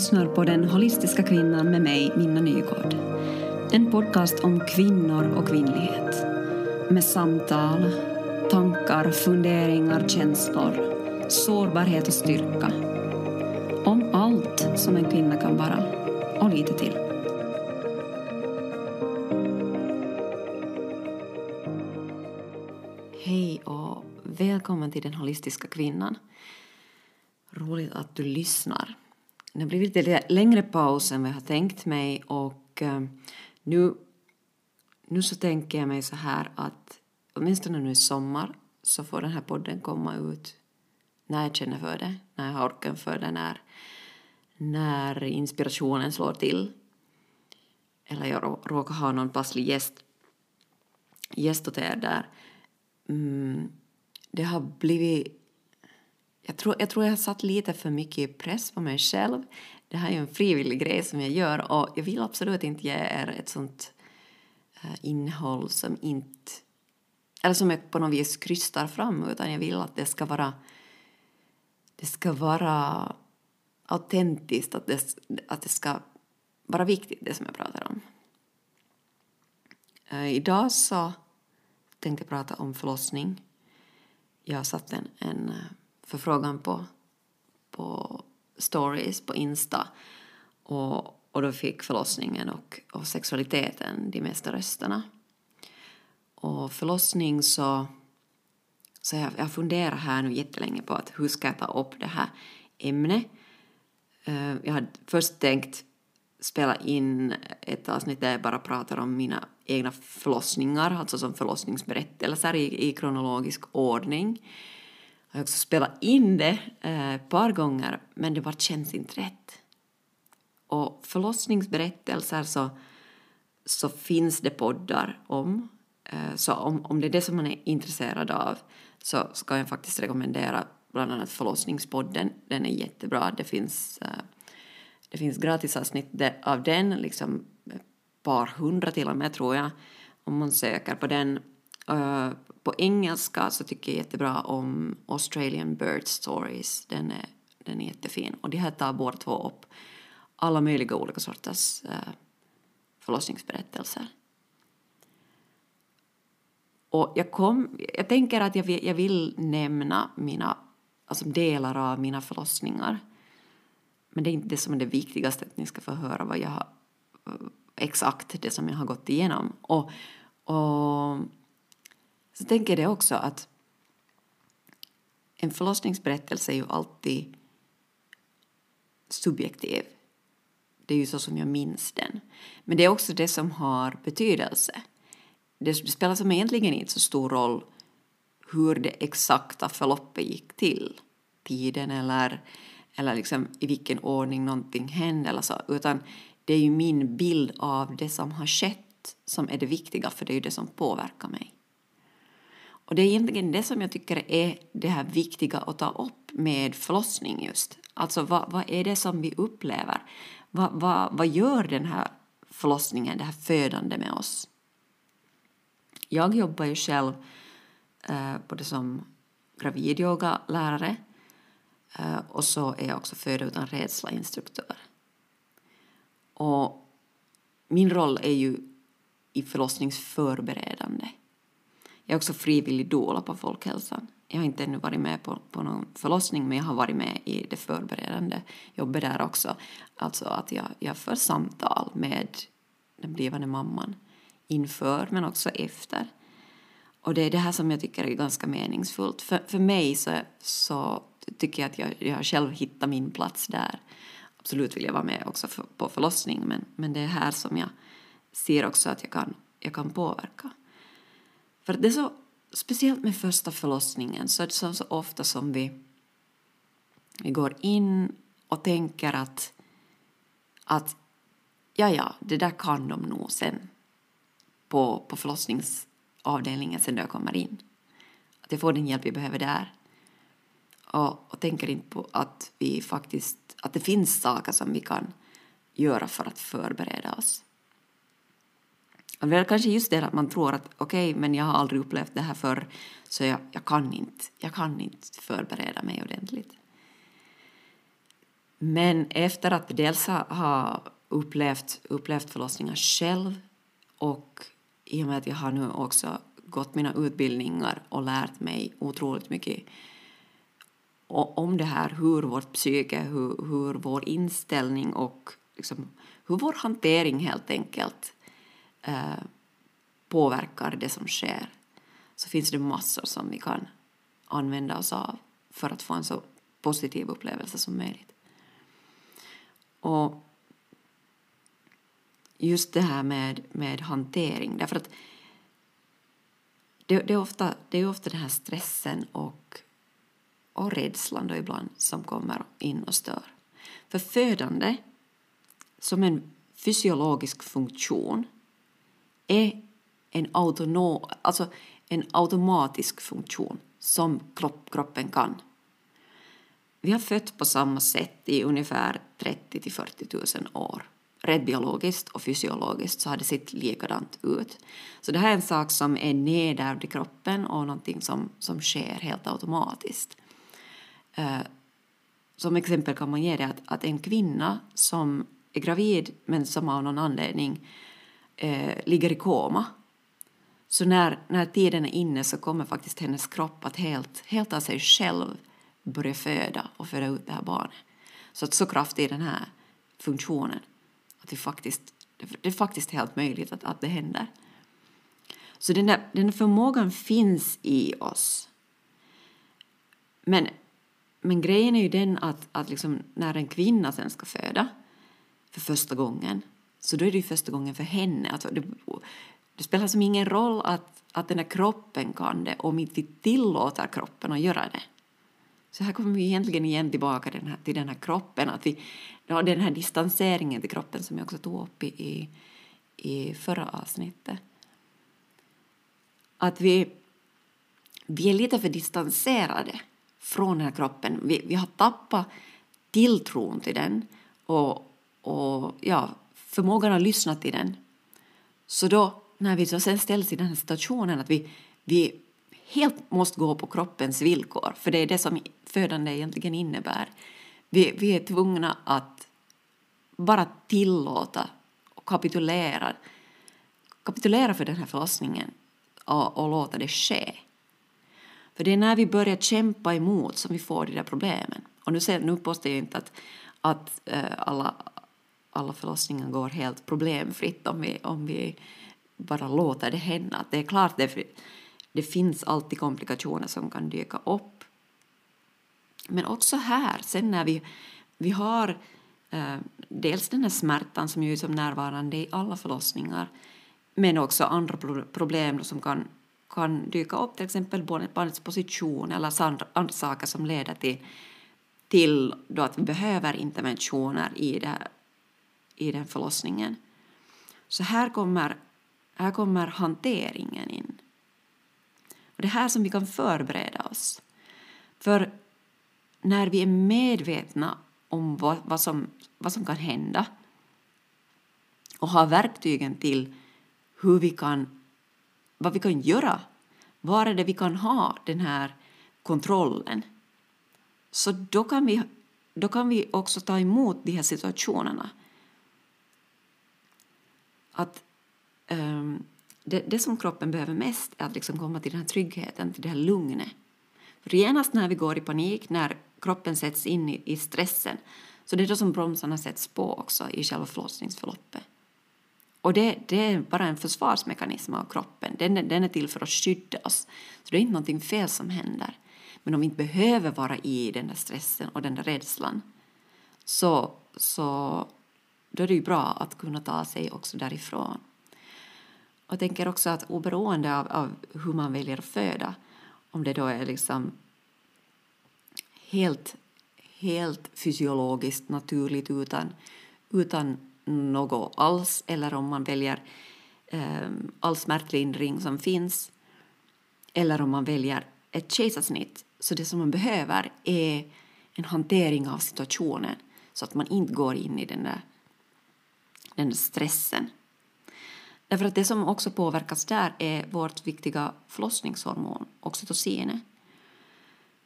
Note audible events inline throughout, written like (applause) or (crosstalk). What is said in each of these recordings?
lyssnar på Den holistiska kvinnan med mig, Minna Nygård. En podcast om kvinnor och kvinnlighet. Med samtal, tankar, funderingar, känslor, sårbarhet och styrka. Om allt som en kvinna kan vara, och lite till. Hej och välkommen till Den holistiska kvinnan. Roligt att du lyssnar. Det har blivit lite längre paus än vad jag har tänkt mig och eh, nu, nu så tänker jag mig så här att åtminstone nu i sommar så får den här podden komma ut när jag känner för det, när jag har orken för det, när, när inspirationen slår till. Eller jag råkar ha någon passlig gäst, gäst åt er där. Mm, det har blivit jag tror, jag tror jag har satt lite för mycket press på mig själv. Det här är ju en frivillig grej som jag gör och jag vill absolut inte ge er ett sånt uh, innehåll som inte eller som jag på något vis krystar fram utan jag vill att det ska vara det ska vara autentiskt, att det, att det ska vara viktigt det som jag pratar om. Uh, idag så tänkte jag prata om förlossning. Jag har satt en, en uh, förfrågan på, på stories på Insta och, och då fick förlossningen och, och sexualiteten de mesta rösterna. Och förlossning så, så jag, jag funderar här nu jättelänge på att hur ska jag ta upp det här ämnet. Eh, jag hade först tänkt spela in ett avsnitt där jag bara pratar om mina egna förlossningar, alltså som förlossningsberättelser i, i kronologisk ordning. Jag har också spelat in det eh, ett par gånger men det bara känns inte rätt. Och förlossningsberättelser så, så finns det poddar om. Eh, så om, om det är det som man är intresserad av så ska jag faktiskt rekommendera bland annat förlossningspodden. Den är jättebra. Det finns, eh, det finns gratisavsnitt av den, liksom ett par hundra till och med tror jag, om man söker på den på engelska så tycker jag jättebra om Australian Bird Stories. Den är, den är jättefin. Och de här tar båda två upp alla möjliga olika sorters uh, förlossningsberättelser. Och jag, kom, jag tänker att jag vill, jag vill nämna mina, alltså delar av mina förlossningar. Men det är inte det som är det viktigaste, att ni ska få höra vad jag har, eh, exakt det som jag har gått igenom. Och, och så tänker jag också att en förlossningsberättelse är ju alltid subjektiv. Det är ju så som jag minns den. Men det är också det som har betydelse. Det spelar som egentligen inte så stor roll hur det exakta förloppet gick till. Tiden eller, eller liksom i vilken ordning någonting hände eller så. Utan det är ju min bild av det som har skett som är det viktiga för det är ju det som påverkar mig. Och det är egentligen det som jag tycker är det här viktiga att ta upp med förlossning just. Alltså vad, vad är det som vi upplever? Vad, vad, vad gör den här förlossningen, det här födande med oss? Jag jobbar ju själv eh, både som gravidyogalärare eh, och så är jag också föda utan rädsla-instruktör. Och min roll är ju i förlossningsförberedande. Jag är också frivillig doula på Folkhälsan. Jag har inte ännu varit med på, på någon förlossning men jag har varit med i det förberedande jobbet där också. Alltså att jag, jag för samtal med den blivande mamman inför men också efter. Och det är det här som jag tycker är ganska meningsfullt. För, för mig så, så tycker jag att jag, jag själv hittat min plats där. Absolut vill jag vara med också för, på förlossning men, men det är här som jag ser också att jag kan, jag kan påverka. För det är så, speciellt med första förlossningen, så är det så, så ofta som vi, vi går in och tänker att, att ja, ja, det där kan de nog sen på, på förlossningsavdelningen sen jag kommer in. Att jag får den hjälp jag behöver där. Och, och tänker inte på att vi faktiskt, att det finns saker som vi kan göra för att förbereda oss. Och det är kanske just det att man tror att okej, okay, men jag har aldrig upplevt det här förr så jag, jag, kan inte, jag kan inte förbereda mig ordentligt. Men efter att dels ha upplevt, upplevt förlossningar själv och i och med att jag har nu också gått mina utbildningar och lärt mig otroligt mycket om det här, hur vårt psyke, hur, hur vår inställning och liksom, hur vår hantering helt enkelt eh, påverkar det som sker, så finns det massor som vi kan använda oss av för att få en så positiv upplevelse som möjligt. Och just det här med, med hantering, därför att det, det, är ofta, det är ofta den här stressen och, och rädslan då ibland som kommer in och stör. För födande som en fysiologisk funktion är en, autonom, alltså en automatisk funktion som kropp, kroppen kan. Vi har fött på samma sätt i ungefär 30 till 40 000 år. Rent biologiskt och fysiologiskt så har det sett likadant ut. Så det här är en sak som är nedärvd i kroppen och någonting som, som sker helt automatiskt. Uh, som exempel kan man ge det att, att en kvinna som är gravid men som av någon anledning eh, ligger i koma så när, när tiden är inne så kommer faktiskt hennes kropp att helt, helt av sig själv börja föda och föda ut det här barnet. Så att så kraftig är den här funktionen att det faktiskt, det är faktiskt helt möjligt att, att det händer. Så den där, den där förmågan finns i oss. Men, men grejen är ju den att, att liksom när en kvinna sen ska föda för första gången så då är det ju första gången för henne. Alltså det, det spelar som ingen roll att, att den här kroppen kan det om inte vi tillåter kroppen att göra det. Så här kommer vi egentligen igen tillbaka den här, till den här kroppen, att vi, ja, den här distanseringen till kroppen som jag också tog upp i, i förra avsnittet. Att vi, vi är lite för distanserade från den här kroppen. Vi, vi har tappat tilltron till den och, och ja, förmågan att lyssna till den. Så då när vi så sen ställs i den här situationen att vi, vi helt måste gå på kroppens villkor, för det är det som födande egentligen innebär. Vi, vi är tvungna att bara tillåta och kapitulera, kapitulera för den här förlossningen och, och låta det ske. För det är när vi börjar kämpa emot som vi får de där problemen. Och nu, ser, nu påstår jag inte att, att äh, alla, alla förlossningar går helt problemfritt om vi, om vi bara låter det hända. Det är klart det, det finns alltid komplikationer som kan dyka upp. Men också här, sen när vi, vi har eh, dels den här smärtan som ju är som närvarande i alla förlossningar men också andra problem som kan, kan dyka upp, till exempel barnets position eller alltså andra, andra saker som leder till, till då att vi behöver interventioner i, det, i den förlossningen. Så här kommer här kommer hanteringen in. Och det är här som vi kan förbereda oss. För när vi är medvetna om vad, vad, som, vad som kan hända och har verktygen till hur vi kan, vad vi kan göra, var är det vi kan ha den här kontrollen, så då kan vi, då kan vi också ta emot de här situationerna. Att um, det, det, som kroppen behöver mest är att liksom komma till den här tryggheten, till det här lugnet. För genast när vi går i panik, när kroppen sätts in i, i stressen, så det är då som bromsarna sätts på också i själva förlossningsförloppet. Och det, det, är bara en försvarsmekanism av kroppen. Den, den är till för att skydda oss. Så det är inte någonting fel som händer. Men om vi inte behöver vara i den där stressen och den där rädslan så, så då är det ju bra att kunna ta sig också därifrån. Och jag tänker också att oberoende av, av hur man väljer att föda, om det då är liksom helt, helt fysiologiskt naturligt utan, utan något alls eller om man väljer eh, all smärtlindring som finns eller om man väljer ett kejsarsnitt. Så det som man behöver är en hantering av situationen så att man inte går in i den där, den där stressen. Därför att det som också påverkas där är vårt viktiga förlossningshormon, oxytocinet.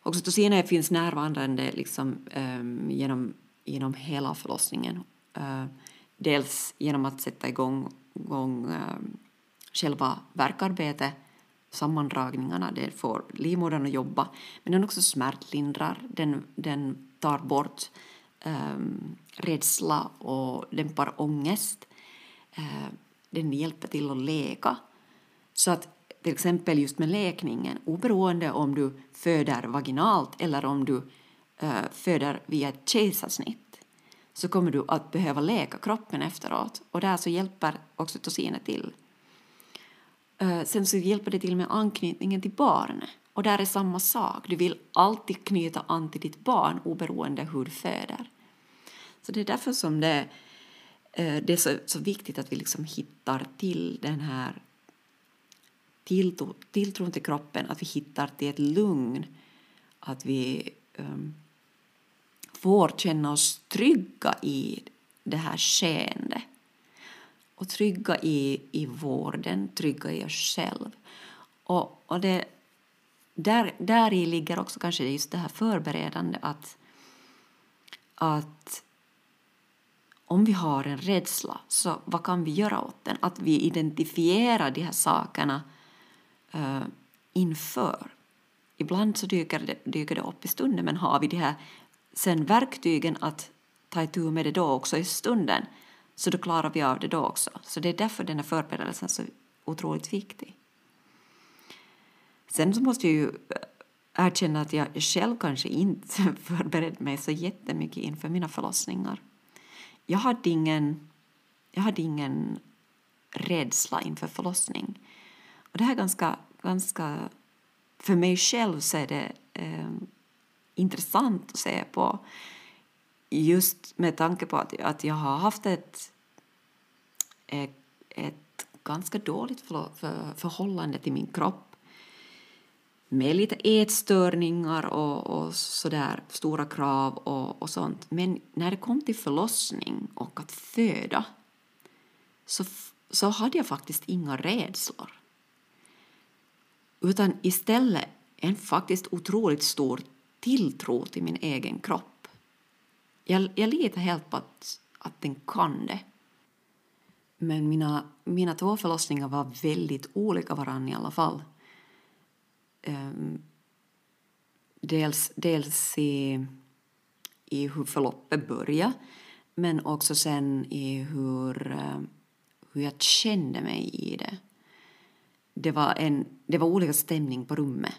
Oxytocinet finns närvarande liksom, um, genom genom hela förlossningen. Uh, dels genom att sätta igång, igång uh, själva verkarbetet, sammandragningarna, det får livmodern att jobba, men den också smärtlindrar, den, den tar bort um, rädsla och dämpar ångest. Eh, Den hjälper till att läka. Så att till exempel just med läkningen, oberoende om du föder vaginalt eller om du eh, föder via ett kejsarsnitt, så kommer du att behöva läka kroppen efteråt. Och där så hjälper oxytocinet till. Eh, sen så hjälper det till med anknytningen till barnet. Och där är samma sak. Du vill alltid knyta an till ditt barn oberoende hur du föder. Så det är därför som det, eh, det är så, så viktigt att vi liksom hittar till den här tilltro, tilltron till kroppen, att vi hittar till ett lugn, att vi um, får känna oss trygga i det här skeendet och trygga i, i vården, trygga i oss själva. Och, och det, där, där i ligger också kanske just det här förberedande att, att om vi har en rädsla, så vad kan vi göra åt den? Att vi identifierar de här sakerna uh, inför. Ibland så dyker det, dyker det upp i stunden, men har vi de här sen verktygen att ta itu med det då också i stunden, så då klarar vi av det då också. Så det är därför den här förberedelsen är så otroligt viktig. Sen så måste jag ju eh, erkänna att jag själv kanske inte (laughs) förberedde mig så jättemycket inför mina förlossningar. Jag hade ingen, jag hade ingen rädsla inför förlossning. Och det här är ganska, ganska för mig själv så är det eh, intressant att se på just med tanke på att, att jag har haft ett, ett, ett ganska dåligt för, för, förhållande till min kropp med lite ätstörningar och, och sådär stora krav och, och sånt. Men när det kom till förlossning och att föda så, så hade jag faktiskt inga rädslor utan istället en faktiskt otroligt stor tilltro till min egen kropp. Jag, jag litar helt på att, att den kan det. Men mina, mina två förlossningar var väldigt olika varandra i alla fall. Um, dels dels i, i hur förloppet började men också sen i hur, uh, hur jag kände mig i det det var, en, det var olika stämning på rummet.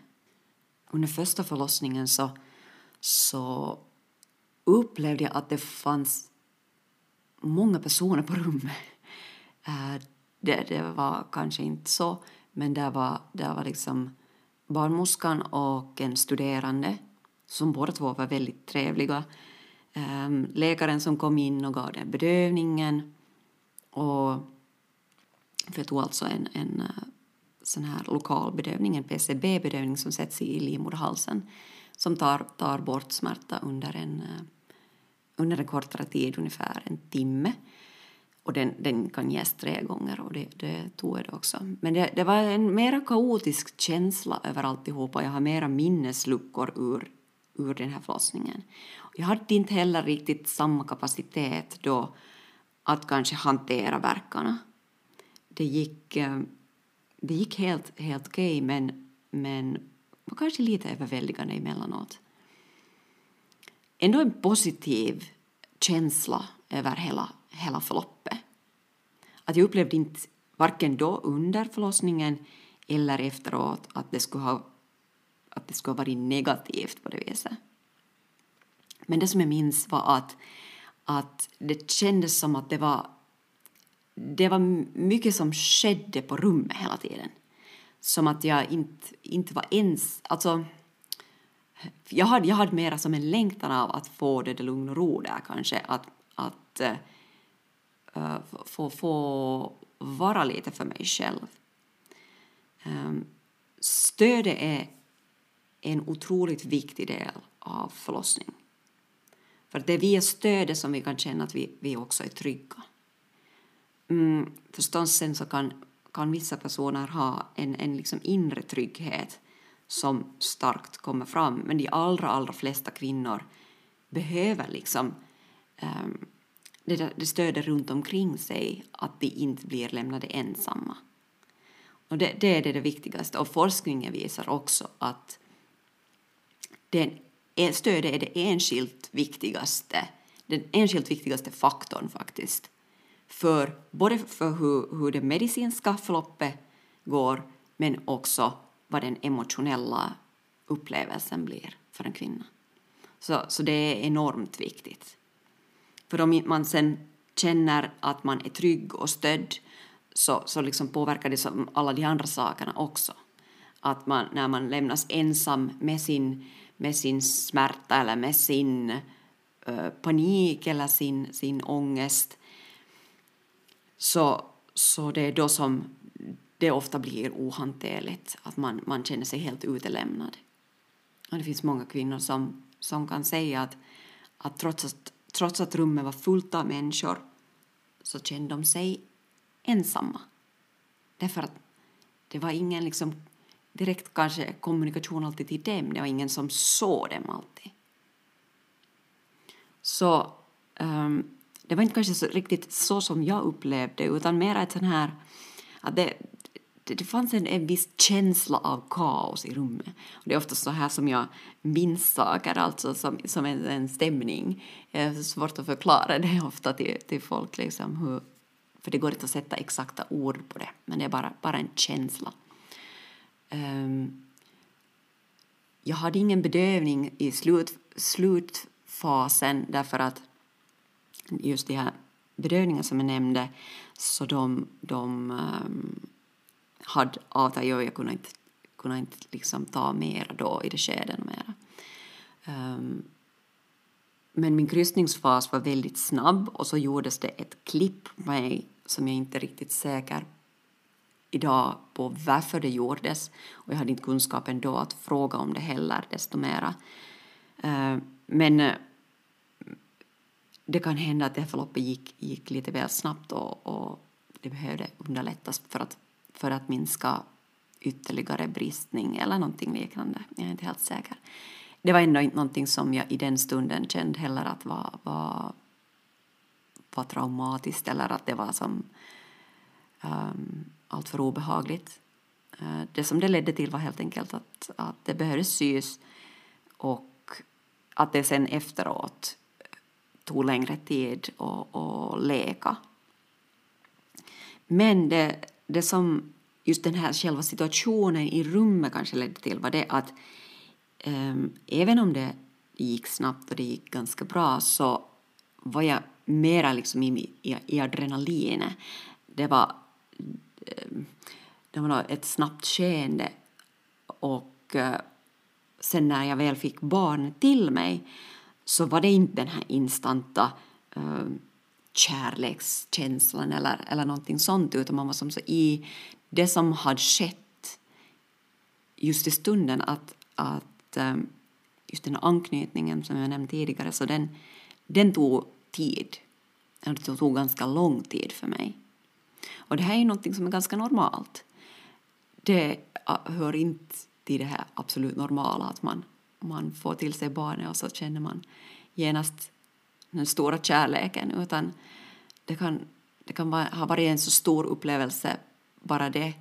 Under första förlossningen så, så upplevde jag att det fanns många personer på rummet. Eh, det, det var kanske inte så, men det var, det var liksom barnmorskan och en studerande som båda två var väldigt trevliga. Ehm, läkaren som kom in och gav den bedövningen. Och för jag tog alltså en, en eh, sån här lokal bedövning, en PCB-bedövning som sätts i livmoderhalsen som tar, tar bort smärta under en, eh, under en kortare tid, ungefär en timme. Och den, den kan ges tre gånger och det, det tog jag det också. Men det, det var en mera kaotisk känsla över alltihopa. Jag har mera minnesluckor ur, ur den här förlossningen. Jag hade inte heller riktigt samma kapacitet då att kanske hantera verkarna. Det gick eh, det gick helt, helt okej, okay, men, men var kanske lite överväldigande emellanåt. Ändå en positiv känsla över hela, hela förloppet. Att jag upplevde inte, varken då under förlossningen eller efteråt, att det skulle ha, att det skulle ha varit negativt på det viset. Men det som jag minns var att, att det kändes som att det var det var mycket som skedde på rummet hela tiden. Som att jag inte, inte var ens... Alltså, jag hade, jag hade mera som en längtan av att få det, det lugn och ro där kanske. Att, att eh, uh, få, få vara lite för mig själv. Ehm, um, stödet är en otroligt viktig del av förlossning. För det är via stödet som vi kan känna att vi, vi också är trygga. Mm, förstås sen så kan, kan vissa personer ha en, en liksom inre trygghet som starkt kommer fram, men de allra, allra flesta kvinnor behöver liksom um, det, det stödet runt omkring sig, att de inte blir lämnade ensamma. Och det, det är det, det viktigaste. Och forskningen visar också att den, stödet är det enskilt viktigaste, den enskilt viktigaste faktorn faktiskt. För, både för hur, hur det medicinska förloppet går men också vad den emotionella upplevelsen blir för en kvinna. Så, så det är enormt viktigt. För om man sen känner att man är trygg och stödd så, så liksom påverkar det som alla de andra sakerna också. Att man, när man lämnas ensam med sin, med sin smärta eller med sin uh, panik eller sin, sin ångest så, så det är då som det ofta blir ohanterligt, att man, man känner sig helt utelämnad. Och det finns många kvinnor som, som kan säga att, att, trots att trots att rummet var fullt av människor så kände de sig ensamma. Därför att det var ingen liksom direkt kanske kommunikation alltid till dem, det var ingen som såg dem alltid. Så um, det var inte kanske så, riktigt så som jag upplevde utan mer ett sån här att det, det, det fanns en, en viss känsla av kaos i rummet. Och det är ofta så här som jag minns saker, alltså som, som en, en stämning. Det är svårt att förklara det ofta till, till folk, liksom, hur, för det går inte att sätta exakta ord på det, men det är bara, bara en känsla. Um, jag hade ingen bedövning i slut, slutfasen därför att just de här bedövningarna som jag nämnde, så de, de um, hade avtagit och jag kunde inte, kunde inte liksom ta mera då i det skedet mera. Um, men min kryssningsfas var väldigt snabb och så gjordes det ett klipp på mig som jag inte är riktigt säker idag på varför det gjordes och jag hade inte kunskapen då att fråga om det heller desto mera. Uh, men uh, det kan hända att det förloppet gick, gick lite väl snabbt och, och det behövde underlättas för att för att minska ytterligare bristning eller någonting liknande. Jag är inte helt säker. Det var ändå inte någonting som jag i den stunden kände heller att var, var, var traumatiskt eller att det var som um, allt för obehagligt. Uh, det som det ledde till var helt enkelt att, att det behövdes sys och att det sen efteråt tog längre tid att läka. Men det det som just den här själva situationen i rummet kanske ledde till var det att um, även om det gick snabbt och det gick ganska bra så var jag mera liksom i, i, i adrenalinet. Det var, ehm, det var ett snabbt skeende och uh, sen när jag väl fick barn till mig så var det inte den här instanta um, kärlekskänslan eller, eller någonting sånt utan man var som så i det som hade skett just i stunden att, att ehm, just den här anknytningen som jag nämnde tidigare så den, den tog tid. Den tog ganska lång tid för mig. Och det här är ju någonting som är ganska normalt. Det hör inte till det här absolut normala att man, man får till sig barnet och så känner man genast den stora kärleken utan det kan, det kan ha varit en så stor upplevelse bara det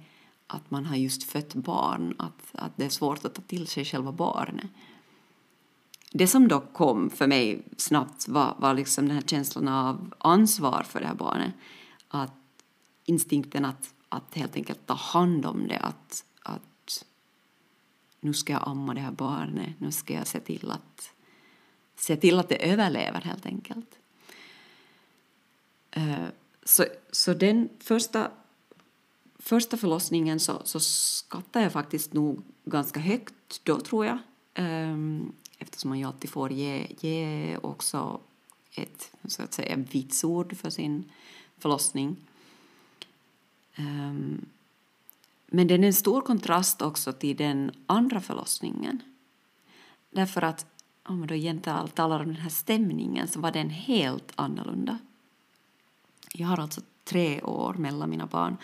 att man har just fött barn, att, att det är svårt att ta till sig själva barnet. Det som dock kom för mig snabbt var, var liksom den här känslan av ansvar för det här barnet. Att instinkten att, att helt enkelt ta hand om det, att, att nu ska jag amma det här barnet, nu ska jag se till att se till att det överlever helt enkelt. Eh, så, så den första, första förlossningen så, så skattade jag faktiskt nog ganska högt då tror jag. Ehm, eftersom man ju alltid får ge, ge också ett så att säga, vitsord för sin förlossning. Ehm, men den är en stor kontrast också till den andra förlossningen. Därför att om man då igen talar om den här stämningen så var den helt annorlunda. Jag har alltså tre år mellan mina barn.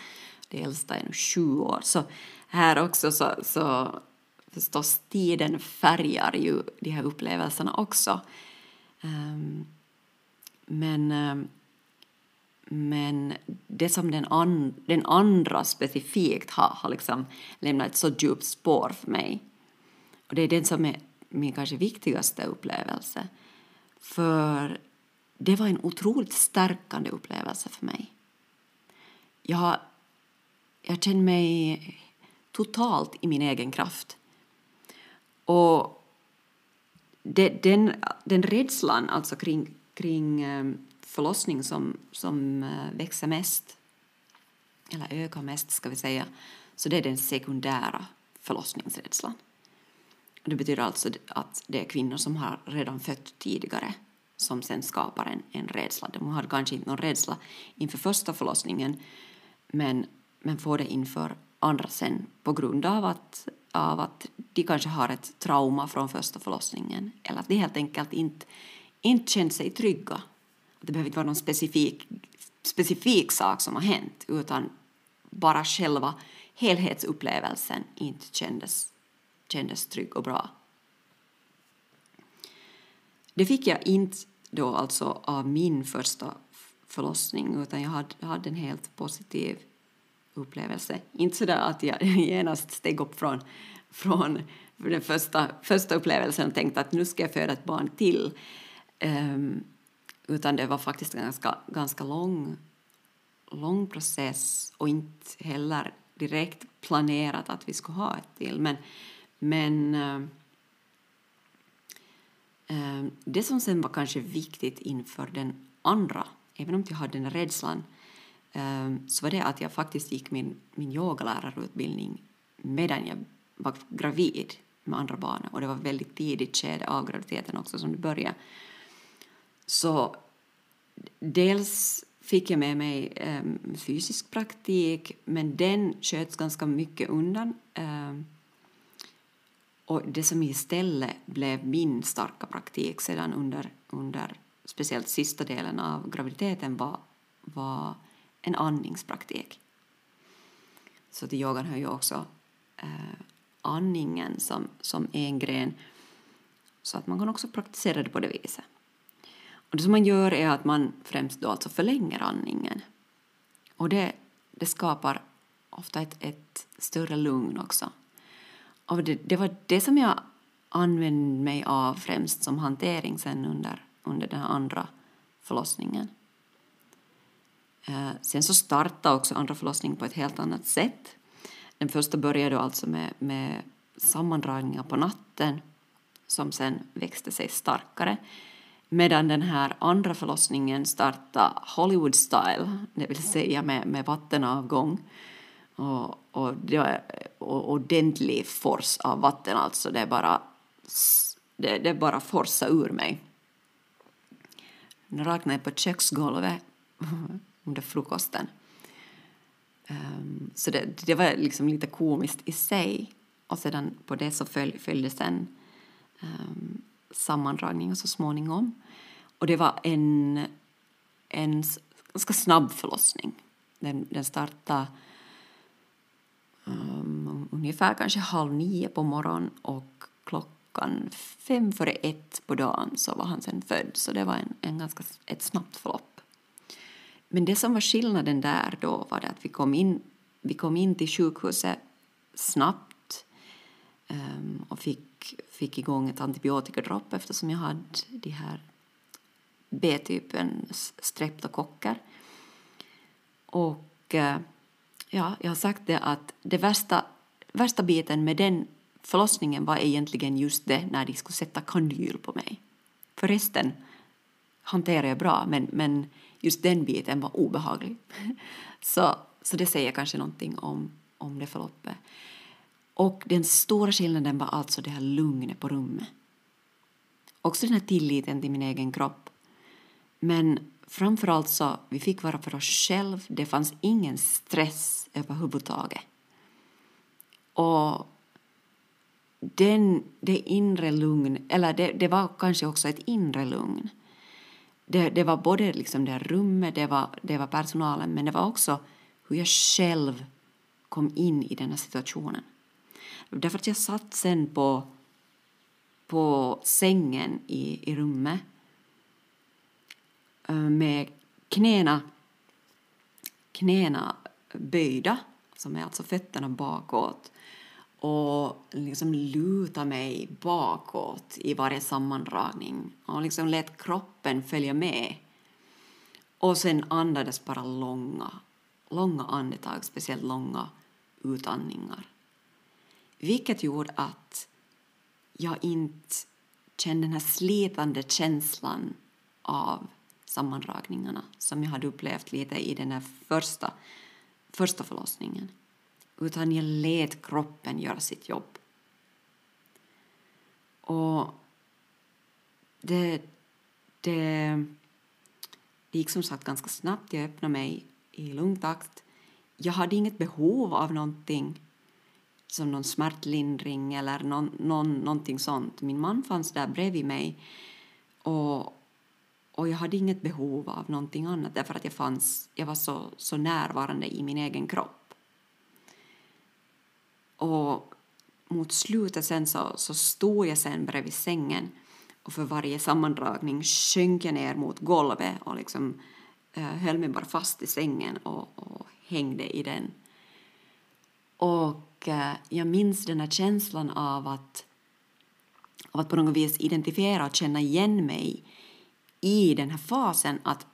Det äldsta är nu sju år. Så här också så, så förstås tiden färgar ju de här upplevelserna också. Um, men, ehm, men det som den, an, den andra specifikt har, har liksom lämnat ett så djupt spår för mig. Och det är den som är min kanske viktigaste upplevelse. För det var en otroligt stärkande upplevelse för mig. Jag, jag kände mig totalt i min egen kraft. Och det, den, den rädslan alltså kring, kring eh, förlossning som, som eh, växer mest, eller ökar mest ska vi säga, så det är den sekundära förlossningsrädslan. Det betyder alltså att det är kvinnor som har redan fött tidigare som sen skapar en, en rädsla. De har kanske inte någon rädsla inför första förlossningen men, men får det inför andra sen på grund av att, av att de kanske har ett trauma från första förlossningen eller att de helt enkelt inte, inte känner sig trygga. Det behöver inte vara någon specifik, specifik sak som har hänt utan bara själva helhetsupplevelsen inte kändes, kändes trygg och bra. Det fick jag inte då alltså av min första förlossning utan jag hade, hade en helt positiv upplevelse. Inte så att jag (laughs) genast steg upp från, från den första, första upplevelsen och tänkte att nu ska jag föda ett barn till. Um, utan det var faktiskt en ganska, ganska lång, lång process och inte heller direkt planerat att vi skulle ha ett till. Men, men uh, det som sen var kanske viktigt inför den andra, även om jag hade den rädslan, Ehm, så var det att jag faktiskt gick min, min yogalärarutbildning medan jag var gravid med andra barnet och det var väldigt tidigt skede av graviditeten också som det började. Så dels fick jag med mig um, fysisk praktik men den sköts ganska mycket undan. Um, och det som istället blev min starka praktik sedan under, under speciellt sista delen av graviditeten var, var en andningspraktik. Så till yogan hör ju också eh, andningen som, som en gren så att man kan också praktisera det på det viset. Och det som man gör är att man främst då alltså förlänger andningen. Och det, det skapar ofta ett, ett större lugn också. Och det, det var det som jag använde mig av främst som hantering sen under, under den andra förlossningen. Eh, sen så startade också andra förlossningen på ett helt annat sätt. Den första började alltså med, med sammandragningar på natten som sen växte sig starkare. Medan den här andra förlossningen startade Hollywood style, det vill säga med, med vattenavgång och, och, det, och ordentlig fors av vatten alltså. Det bara, det, det bara forsa ur mig. Nu raknade jag på köksgolvet (laughs) under frukosten. Um, så det, det var liksom lite komiskt i sig. Och sedan på det så följ, följde sen um, ehm, sammandragningen så småningom. Och det var en, en ganska snabb förlossning. Den, den startade um, ungefär kanske halv nio på morgonen och klockan fem före ett på dagen så var han sen född. Så det var en, en ganska, ett snabbt förlopp. Men det som var skillnaden där då var det att vi kom in, vi kom in till sjukhuset snabbt um, och fick, fick igång ett antibiotikadropp eftersom jag hade de här B-typen streptokocker. Och uh, ja, jag har sagt det att det värsta, värsta biten med den förlossningen var egentligen just det när de skulle sätta kandyl på mig. Förresten hanterade jag bra men, men just den biten var obehaglig. (laughs) Så, så det säger kanske någonting om, om det förloppet. Och den stora skillnaden var alltså det här lugnet på rummet. Också den här tilliten till min egen kropp. Men framförallt så vi fick vara för oss själva. Det fanns ingen stress överhuvudtaget. Och den, det inre lugn, eller det, det var kanske också ett inre lugn det, det var både liksom det rummet, det var, det var personalen, men det var också hur jag själv kom in i den här situationen. Därför att jag satt sen på, på sängen i, i rummet Eh, med knäna, knäna böjda, som är alltså fötterna bakåt och liksom luta mig bakåt i varje sammandragning och liksom lät kroppen följa med. Och sen andades bara långa, långa andetag, speciellt långa utandningar. Vilket gjorde att jag inte kände den här slitande känslan av sammandragningarna som jag hade upplevt lite i den här första, första förlossningen. Utan jag lät kroppen göra sitt jobb. Och det, det, det gick som sagt ganska snabbt. Jag öppnade mig i lugn takt. Jag hade inget behov av någonting som någon smärtlindring eller någon, någon, någonting sånt. Min man fanns där bredvid mig och, och jag hade inget behov av någonting annat därför att jag, fanns, jag var så, så närvarande i min egen kropp. Och mot slutet sen så, så stod jag sen bredvid sängen och för varje sammandragning sjönk jag ner mot golvet och liksom eh, höll mig bara fast i sängen och, och hängde i den. Och eh, jag minns den här känslan av att, av att på något vis identifiera och känna igen mig i den här fasen att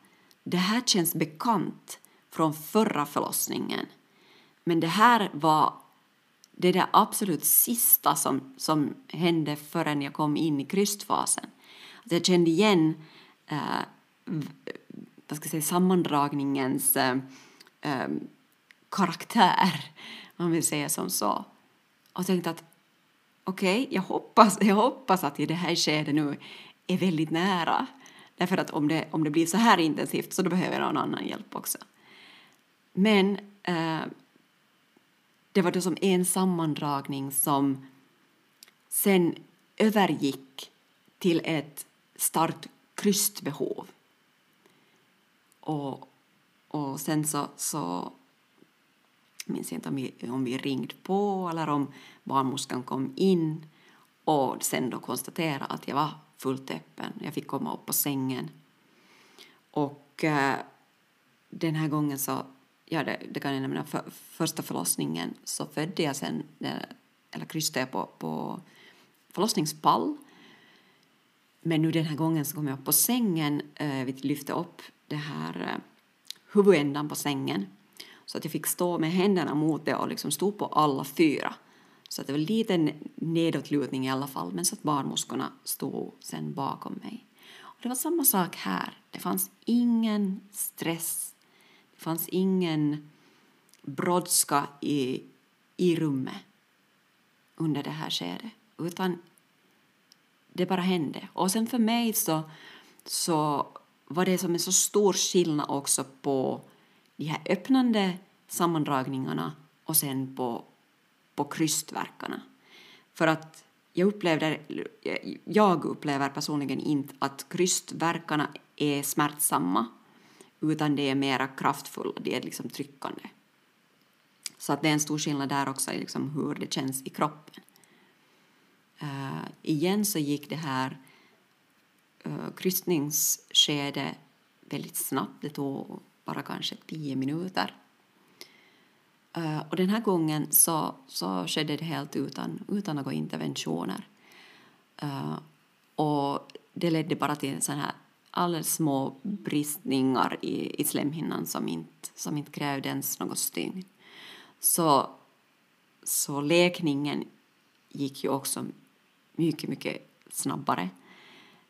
det här känns bekant från förra förlossningen. Men det här var det där absolut sista som, som hände förrän jag kom in i krystfasen. Alltså jag kände igen eh, vad ska jag säga, sammandragningens eh, eh, karaktär, om man vill säga som så. Och tänkte att okej, okay, jag, hoppas, jag hoppas att i det här skedet nu är väldigt nära. Därför att om det, om det blir så här intensivt så då behöver jag någon annan hjälp också. Men eh, det var då som en sammandragning som sen övergick till ett starkt krystbehov. Och, och sen så, så minns jag inte om vi, om vi ringde på eller om barnmorskan kom in och sen då konstaterade att jag var fullt öppen. Jag fick komma upp på sängen. Och eh, den här gången så ja, det, det kan jag nämna, för, första förlossningen så födde jag sen, eh, eller krystade jag på, på förlossningspall. Men nu den här gången så kom jag upp på sängen, eh, vi lyfte upp det här eh, huvudändan på sängen så att jag fick stå med händerna mot det och liksom stå på alla fyra. Så att det var lite nedåtlutning i alla fall, men så att barnmorskorna stod sen bakom mig. Och det var samma sak här. Det fanns ingen stress det fanns ingen brådska i, i rummet under det här skedet, utan det bara hände. Och sen för mig så, så var det som en så stor skillnad också på de här öppnande sammandragningarna och sen på, på krystverkarna. För att jag, upplevde, jag upplever personligen inte att krystverkarna är smärtsamma utan det är mera kraftfulla, det är liksom tryckande. Så att det är en stor skillnad där också i liksom hur det känns i kroppen. Uh, igen så gick det här uh, kryssningsskedet väldigt snabbt, det tog bara kanske tio minuter. Uh, och den här gången så, så skedde det helt utan, utan några interventioner. Uh, och det ledde bara till sån här alldeles små bristningar i, i slemhinnan som inte, som inte krävde ens något stygn. Så, så läkningen gick ju också mycket, mycket snabbare.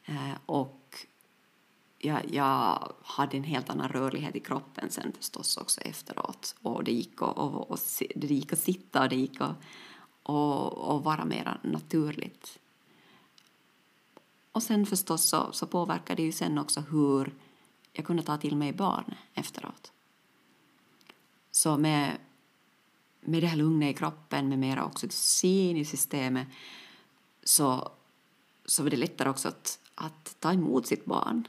Eh, och jag, jag, hade en helt annan rörlighet i kroppen sen förstås också efteråt. Och det gick att, och, och, det gick att sitta och det gick att och, och vara mer naturligt. Och sen förstås så, så påverkade det ju sen också hur jag kunde ta till mig barn efteråt. Så med, med det här lugnet i kroppen, med mera oxytocin i systemet så, så var det lättare också att, att ta emot sitt barn.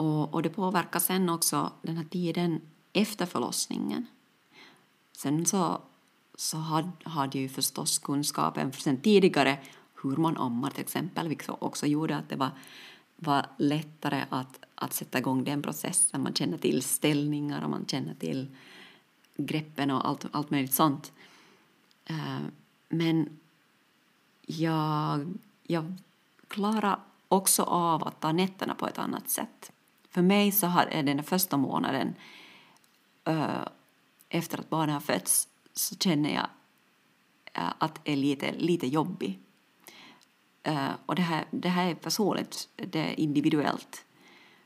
Och, och det påverkar sen också den här tiden efter förlossningen. Sen så, så hade, hade jag ju förstås kunskapen sen tidigare hur man ammar till exempel, vilket också gjorde att det var, var lättare att, att sätta igång den processen. Man känner till ställningar och man känner till greppen och allt, allt möjligt sånt. Eh, men jag, jag klarar också av att ta nätterna på ett annat sätt. För mig så har, är den första månaden uh, efter att barnet har fötts så känner jag uh, att det är lite, lite jobbig. Uh, och det här, det här är personligt, det är individuellt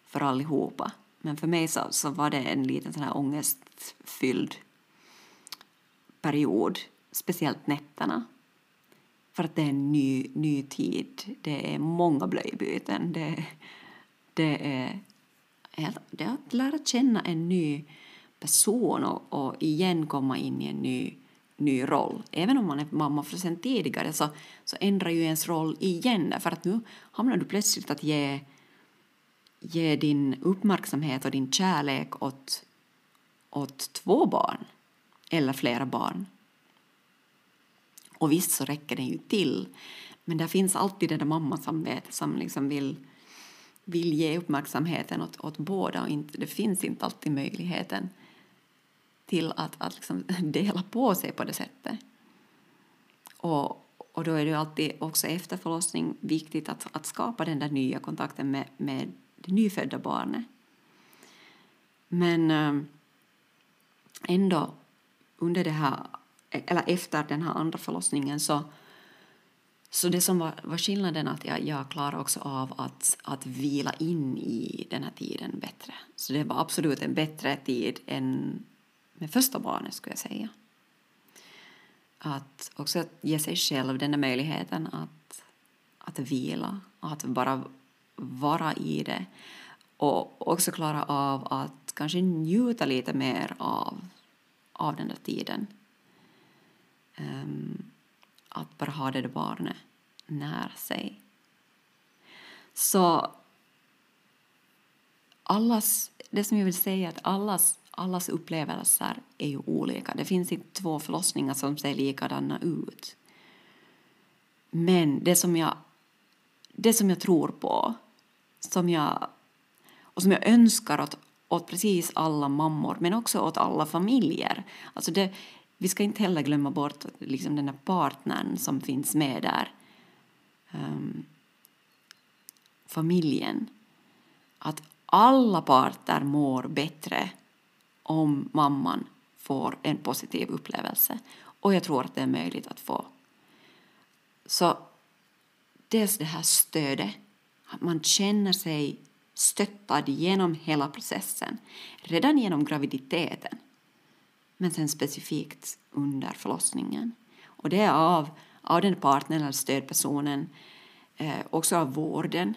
för allihopa. Men för mig så, så var det en liten sån här ångestfylld period, speciellt nätterna. För att det är en ny, ny tid, det är många blöjbyten, det, det är, det är att lära känna en ny person och, och igen komma in i en ny, ny roll. Även om man är mamma för sen tidigare så, så ändrar ju ens roll igen för att nu hamnar du plötsligt att ge, ge din uppmärksamhet och din kärlek åt, åt två barn eller flera barn. Och visst så räcker den ju till, men där finns alltid det där mammasamvetet som liksom vill, vill ge uppmärksamheten åt, åt båda och inte, det finns inte alltid möjligheten till att, att liksom (laughs) dela på sig på det sättet. Och, och då är det ju alltid också efter förlossning viktigt att, att skapa den där nya kontakten med, med det nyfödda barnet. Men ehm, ändå under det här, eller efter den här andra förlossningen så, så det som var, var skillnaden att jag, jag klarade också av att, att vila in i den här tiden bättre. Så det var absolut en bättre tid än med första barnet skulle jag säga. Att också ge sig själv den där möjligheten att, att vila, att bara vara i det och också klara av att kanske njuta lite mer av av den där tiden. Um, att bara ha det barnet nära sig. Så allas, det som jag vill säga är att allas, allas upplevelser är ju olika. Det finns inte två förlossningar som ser likadana ut. Men det som jag, det som jag tror på som jag, och som jag önskar att åt precis alla mammor, men också åt alla familjer. Alltså det, vi ska inte heller glömma bort liksom den här partnern som finns med där. Um, familjen. Att alla parter mår bättre om mamman får en positiv upplevelse. Och jag tror att det är möjligt att få. Så dels det här stödet, att man känner sig stöttad genom hela processen, redan genom graviditeten, men sen specifikt under förlossningen. Och det är av, av den partnern eller stödpersonen, eh, också av vården.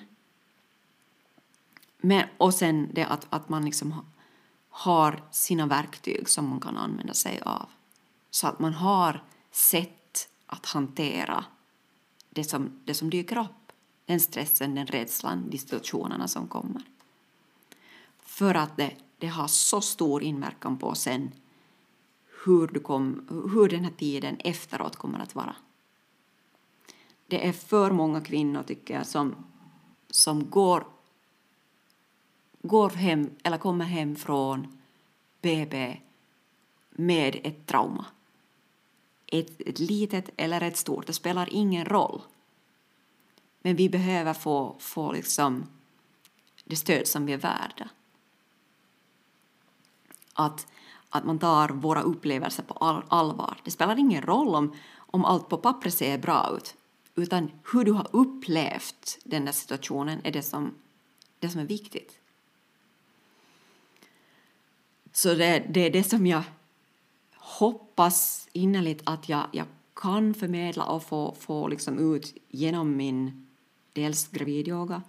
Men, och sen det att, att man liksom har sina verktyg som man kan använda sig av. Så att man har sätt att hantera det som, det som dyker upp den stressen, den rädslan, de situationerna som kommer. För att det, det har så stor inverkan på sen hur, du kom, hur den här tiden efteråt kommer att vara. Det är för många kvinnor, tycker jag, som, som går, går hem eller kommer hem från BB med ett trauma. Ett, ett litet eller ett stort, det spelar ingen roll. Men vi behöver få, få liksom det stöd som vi är värda. Att, att man tar våra upplevelser på all, allvar. Det spelar ingen roll om, om allt på pappret ser bra ut, utan hur du har upplevt den där situationen är det som, det som är viktigt. Så det, det är det som jag hoppas innerligt att jag, jag kan förmedla och få, få liksom ut genom min dels gravidyoga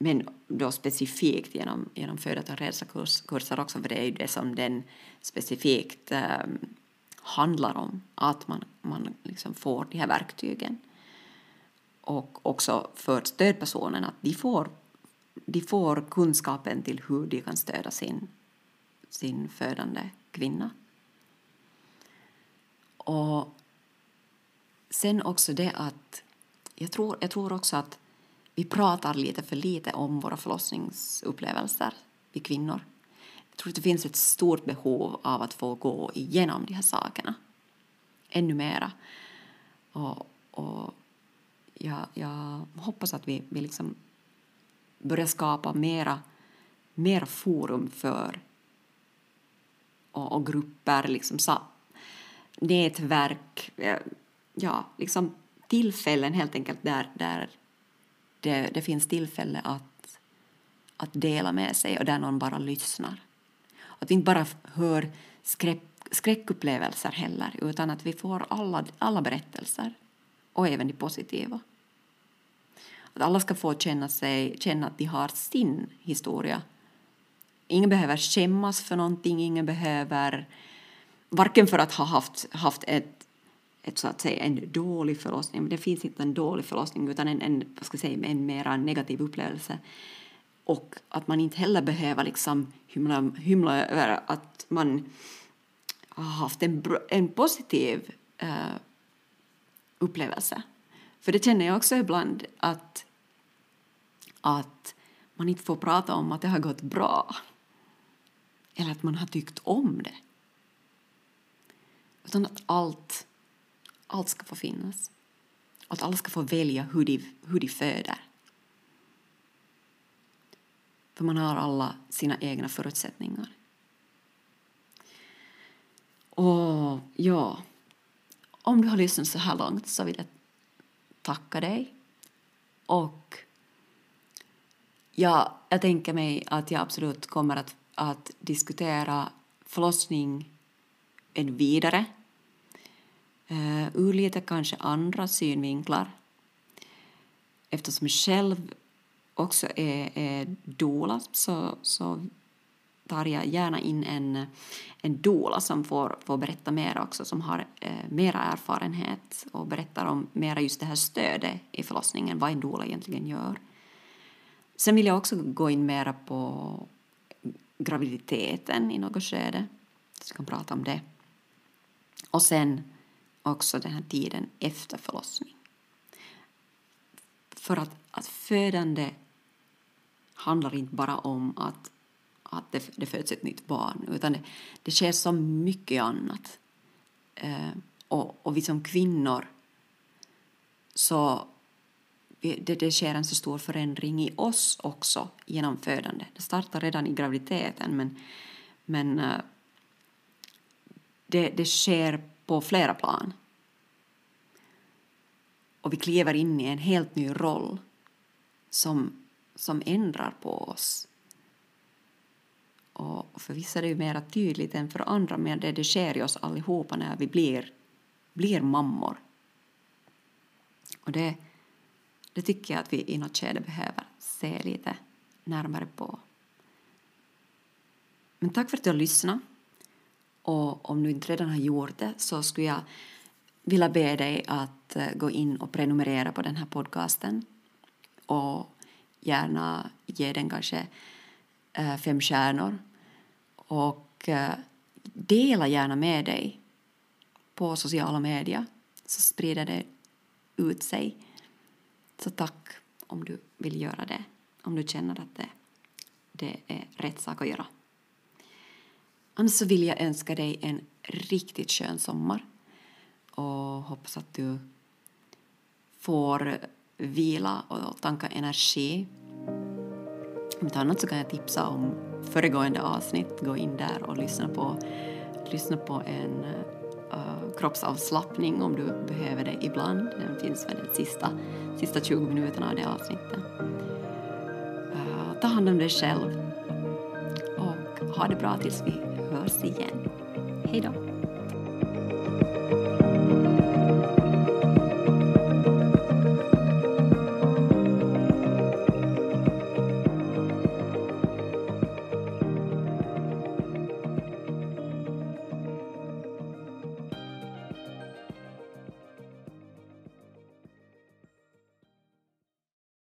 men då specifikt genom, genom födat och rädsla-kurser också, för det är ju det som den specifikt eh, handlar om, att man, man liksom får de här verktygen. Och också för stödpersonen, att de får, de får kunskapen till hur de kan stödja sin, sin födande kvinna. Och sen också det att, jag tror, jag tror också att vi pratar lite för lite om våra förlossningsupplevelser, vi kvinnor. Jag tror att det finns ett stort behov av att få gå igenom de här sakerna ännu mera. Och, och jag, jag hoppas att vi, vi liksom börjar skapa mera, mera forum för och, och grupper, liksom, så, nätverk, eh, ja, liksom tillfällen helt enkelt där, där det, det finns tillfälle att, att dela med sig och där någon bara lyssnar. Att vi inte bara hör skräck, skräckupplevelser heller utan att vi får alla, alla berättelser och även de positiva. Att alla ska få känna, sig, känna att de har sin historia. Ingen behöver skämmas för någonting, ingen behöver varken för att ha haft, haft ett, ett, så att säga, en dålig förlossning, men det finns inte en dålig förlossning utan en, en, vad ska jag säga, en mera negativ upplevelse. Och att man inte heller behöver liksom hymla, hymla över att man har haft en, en positiv uh, upplevelse. För det känner jag också ibland att, att man inte får prata om att det har gått bra. Eller att man har tyckt om det. Utan att allt, allt ska få finnas. Och att alla ska få välja hur de, hur de föder. För man har alla sina egna förutsättningar. Och ja, om du har lyssnat så här långt så vill jag tacka dig. Och ja, jag tänker mig att jag absolut kommer att, att diskutera förlossning vidare eh, ur lite kanske andra synvinklar eftersom jag själv också är, är doula så, så tar jag gärna in en, en doula som får, får berätta mer också, som har eh, mera erfarenhet och berättar om mera just det här stödet i förlossningen, vad en doula egentligen gör. Sen vill jag också gå in mera på graviditeten i något skede, så vi kan prata om det. Och sen också den här tiden efter förlossning. För att, att födande handlar inte bara om att att det, det föds ett nytt barn, utan det, det sker så mycket annat. Eh, och, och vi som kvinnor, så det, det sker en så stor förändring i oss också genom födande. Det startar redan i graviditeten, men, men eh, det, det sker på flera plan. Och vi kliver in i en helt ny roll som, som ändrar på oss och för vissa är det ju mer tydligt än för andra, men det, det sker i oss allihopa när vi blir, blir mammor. Och det, det tycker jag att vi i något skede behöver se lite närmare på. Men tack för att du har lyssnat. Och om du inte redan har gjort det så skulle jag vilja be dig att eh, gå in och prenumerera på den här podcasten och gärna ge den kanske eh, fem stjärnor och eh, dela gärna med dig på sociala medier så sprider det ut sig. Så tack om du vill göra det, om du känner att det, det är rätt sak att göra. Annars så vill jag önska dig en riktigt skön sommar och hoppas att du får vila och tanka energi. Om inte annat så kan jag tipsa om föregående avsnitt, gå in där och lyssna på, lyssna på en uh, kroppsavslappning om du behöver det ibland. Den finns för de sista, sista 20 minuterna av det avsnittet. Uh, ta hand om dig själv och ha det bra tills vi hörs igen. Hej då!